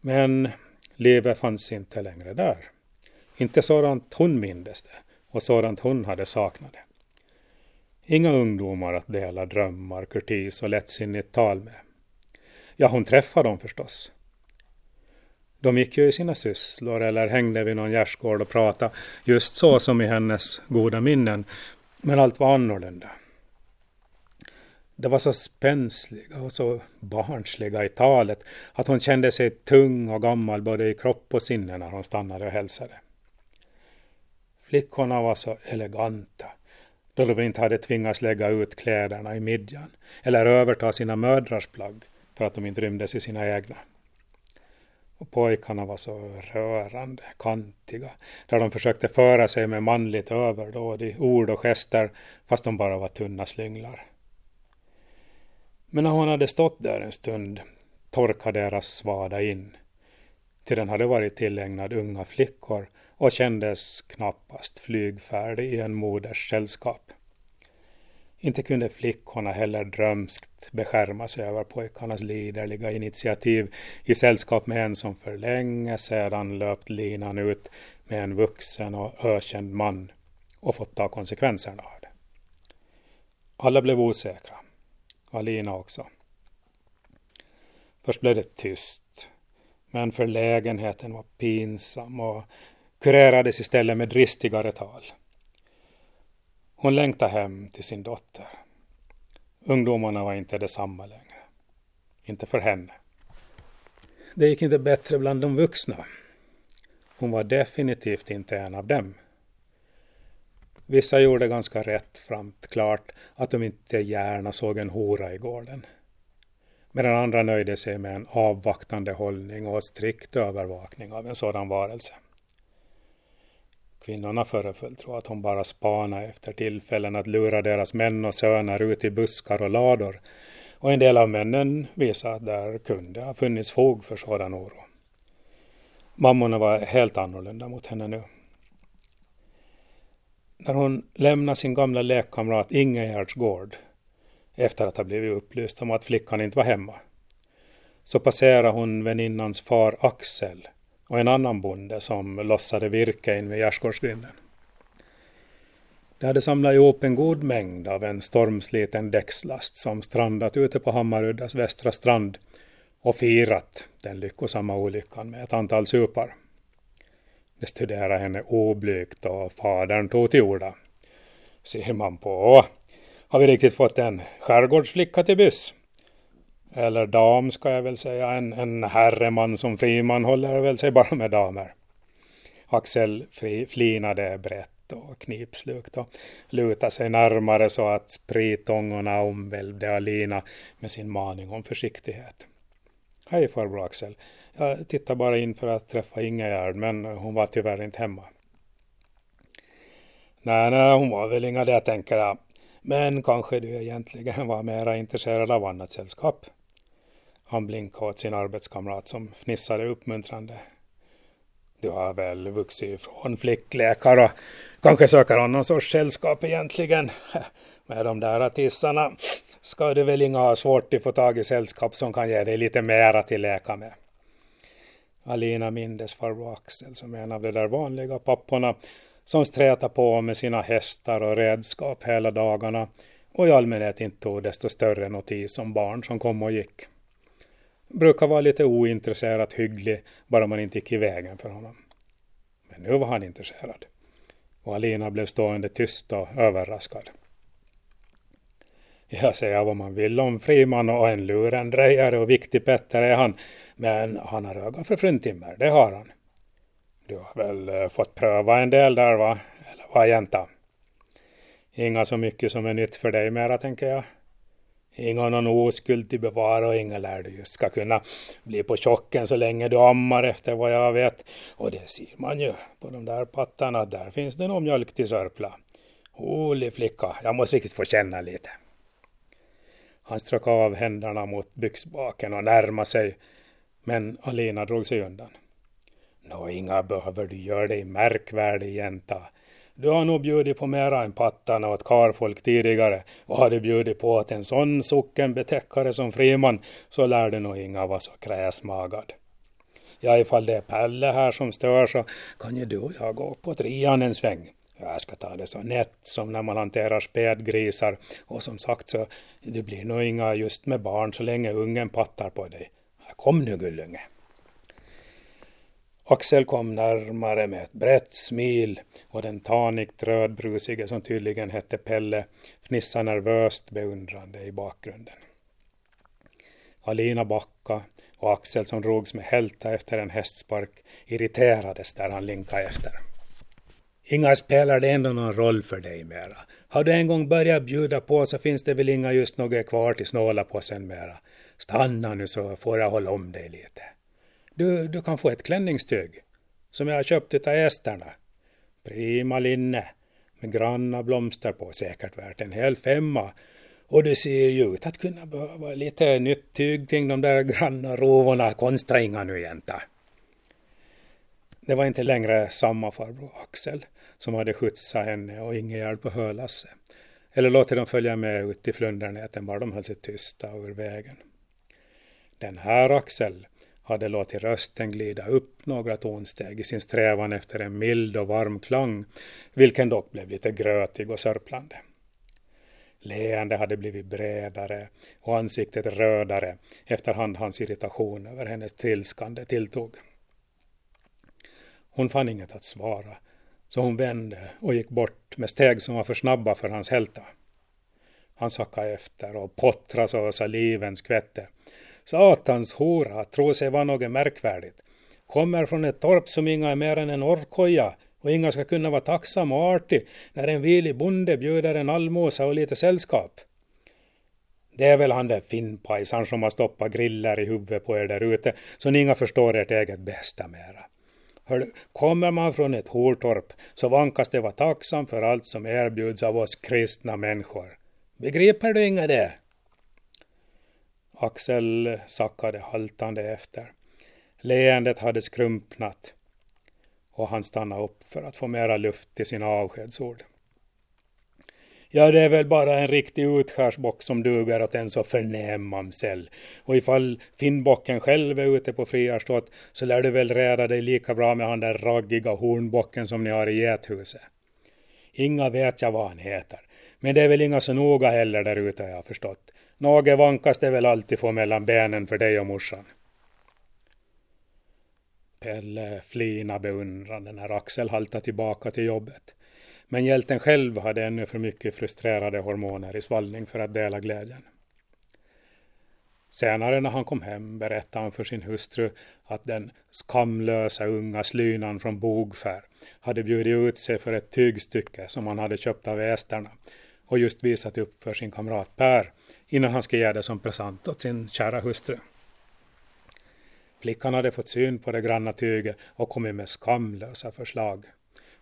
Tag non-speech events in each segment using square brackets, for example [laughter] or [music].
Men livet fanns inte längre där. Inte sådant hon mindes det och sådant hon hade saknat det. Inga ungdomar att dela drömmar, kurtis och lättsinnigt tal med. Ja, hon träffade dem förstås. De gick ju i sina sysslor eller hängde vid någon gärdsgård och pratade just så som i hennes goda minnen. Men allt var annorlunda. De var så spänsliga och så barnsliga i talet att hon kände sig tung och gammal både i kropp och sinne när hon stannade och hälsade. Flickorna var så eleganta då de inte hade tvingats lägga ut kläderna i midjan eller överta sina mödrars plagg för att de inte rymdes i sina egna. Och pojkarna var så rörande, kantiga, där de försökte föra sig med manligt överdåd i ord och gester fast de bara var tunna slynglar. Men när hon hade stått där en stund torkade deras svada in, till den hade varit tillägnad unga flickor och kändes knappast flygfärdig i en moders sällskap. Inte kunde flickorna heller drömskt beskärma sig över pojkarnas liderliga initiativ i sällskap med en som för länge sedan löpt linan ut med en vuxen och ökänd man och fått ta konsekvenserna av det. Alla blev osäkra. Alina också. Först blev det tyst, men förlägenheten var pinsam och kurerades istället med dristigare tal. Hon längtade hem till sin dotter. Ungdomarna var inte detsamma längre. Inte för henne. Det gick inte bättre bland de vuxna. Hon var definitivt inte en av dem. Vissa gjorde ganska rätt framt klart att de inte gärna såg en hora i gården. Medan andra nöjde sig med en avvaktande hållning och strikt övervakning av en sådan varelse. Kvinnorna föreföll tro att hon bara spanade efter tillfällen att lura deras män och söner ut i buskar och lador. Och en del av männen visade att där kunde ha funnits fog för sådan oro. Mammorna var helt annorlunda mot henne nu. När hon lämnade sin gamla lekkamrat Ingegerds gård efter att ha blivit upplyst om att flickan inte var hemma så passerade hon väninnans far Axel och en annan bonde som lossade virke in vid gärdsgårdsgrinden. De hade samlat ihop en god mängd av en stormsliten däckslast som strandat ute på Hammaruddas västra strand och firat den lyckosamma olyckan med ett antal supar. De studerade henne oblygt och fadern tog till orda. Ser man på, har vi riktigt fått en skärgårdsflicka till byss? eller dam ska jag väl säga, en, en herreman som friman håller väl sig bara med damer. Axel fri, flinade brett och knipslukt och lutade sig närmare så att spritångorna omvälvde Alina med sin maning om försiktighet. Hej farbror Axel. Jag tittade bara in för att träffa Ingegärd, men hon var tyvärr inte hemma. Nej, nej, hon var väl inga det tänker jag. Men kanske du egentligen var mera intresserad av annat sällskap? Han blinkade åt sin arbetskamrat som fnissade uppmuntrande. Du har väl vuxit ifrån flickläkare och kanske söker han någon sorts sällskap egentligen. [laughs] Med de där tissarna ska du väl inga ha svårt att få tag i sällskap som kan ge dig lite mera till leka med. Alina mindes farbror Axel som är en av de där vanliga papporna som strätar på med sina hästar och redskap hela dagarna och i allmänhet inte tog desto större notis om barn som kom och gick brukar vara lite ointresserat hygglig bara man inte gick i vägen för honom. Men nu var han intresserad. Och Alina blev stående tyst och överraskad. Jag säger vad man vill om Friman och en lurendrejare och viktig Petter är han. Men han har öga för fruntimmer, det har han. Du har väl eh, fått pröva en del där va? Eller vad jänta? Inga så mycket som är nytt för dig mera tänker jag. Inga någon oskuld till bevara och inga lär du just ska kunna bli på tjocken så länge du ammar efter vad jag vet. Och det ser man ju på de där pattarna, där finns det nog mjölk till sörpla. Holy flicka, jag måste riktigt få känna lite. Han strök av händerna mot byxbaken och närmade sig, men Alina drog sig undan. Nå, inga behöver du göra dig märkvärdig, jänta. Du har nog bjudit på mera än pattarna åt karfolk tidigare och har du bjudit på åt en sån sockenbetäckare som Friman så lär du nog inga vara så kräsmagad. Ja, ifall det är Pelle här som stör så kan ju du och jag gå på trian en sväng. Jag ska ta det så nätt som när man hanterar spädgrisar och som sagt så det blir nog inga just med barn så länge ungen pattar på dig. Kom nu gullunge. Axel kom närmare med ett brett smil och den tanigt rödbrusige som tydligen hette Pelle fnissade nervöst beundrande i bakgrunden. Alina backa och Axel som drogs med hälta efter en hästspark irriterades där han linkade efter. Inga spelar det ändå någon roll för dig mera. Har du en gång börjat bjuda på så finns det väl inga just något kvar till snåla på sen mera. Stanna nu så får jag hålla om dig lite. Du, du kan få ett klänningstyg som jag har köpt utav esterna. Prima linne med granna blomster på, säkert värt en hel femma. Och det ser ju ut att kunna behöva lite nytt tyg kring de där granna rovorna. Konstra inga nu jänta. Det var inte längre samma farbror Axel som hade skjutsat henne och Ingegerd på hölasse. Eller låtit dem följa med ut i flundernäten bara de höll sig tysta ur vägen. Den här Axel hade låtit rösten glida upp några tonsteg i sin strävan efter en mild och varm klang, vilken dock blev lite grötig och sörplande. Leende hade blivit bredare och ansiktet rödare efterhand hans irritation över hennes trilskande tilltog. Hon fann inget att svara, så hon vände och gick bort med steg som var för snabba för hans hälta. Han sackade efter och pottrade så saliven skvätte Satans hora tror sig vara något märkvärdigt. Kommer från ett torp som inga är mer än en orkoja och inga ska kunna vara tacksam och artig när en vilig bonde bjuder en allmosa och lite sällskap. Det är väl han där finnpajsan som har stoppat griller i huvudet på er där ute så ni inga förstår ert eget bästa mera. Hör, kommer man från ett hortorp så vankas det vara tacksam för allt som erbjuds av oss kristna människor. Begriper du inga det? Axel sackade haltande efter. Leendet hade skrumpnat och han stannade upp för att få mera luft till sina avskedsord. Ja, det är väl bara en riktig utskärsbock som duger åt en så förnäm mamsell. Och ifall finnbocken själv är ute på friarståt så lär du väl räda dig lika bra med han där raggiga hornbocken som ni har i gethuset. Inga vet jag vad han heter. Men det är väl inga så noga heller där ute har jag förstått. Något vankas det väl alltid få mellan benen för dig och morsan. Pelle flina beundrande när Axel haltade tillbaka till jobbet. Men hjälten själv hade ännu för mycket frustrerade hormoner i svallning för att dela glädjen. Senare när han kom hem berättade han för sin hustru att den skamlösa unga slynan från Bogskär hade bjudit ut sig för ett tygstycke som han hade köpt av esterna och just visat upp för sin kamrat Per innan han skulle ge det som present åt sin kära hustru. Flickan hade fått syn på det granna tyget och kommit med skamlösa förslag,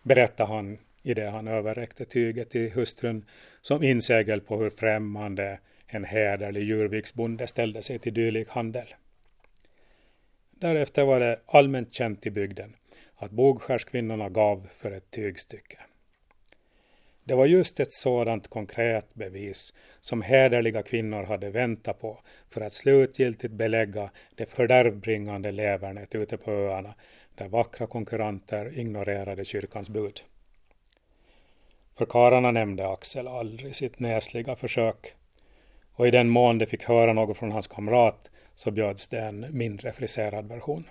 berättade han i det han överräckte tyget till hustrun som insegel på hur främmande en hederlig djurviksbonde ställde sig till dylik handel. Därefter var det allmänt känt i bygden att Bogskärskvinnorna gav för ett tygstycke. Det var just ett sådant konkret bevis som hederliga kvinnor hade väntat på för att slutgiltigt belägga det fördärvbringande levernet ute på öarna där vackra konkurrenter ignorerade kyrkans bud. För karlarna nämnde Axel aldrig sitt näsliga försök och i den mån de fick höra något från hans kamrat så bjöds det en mindre friserad version.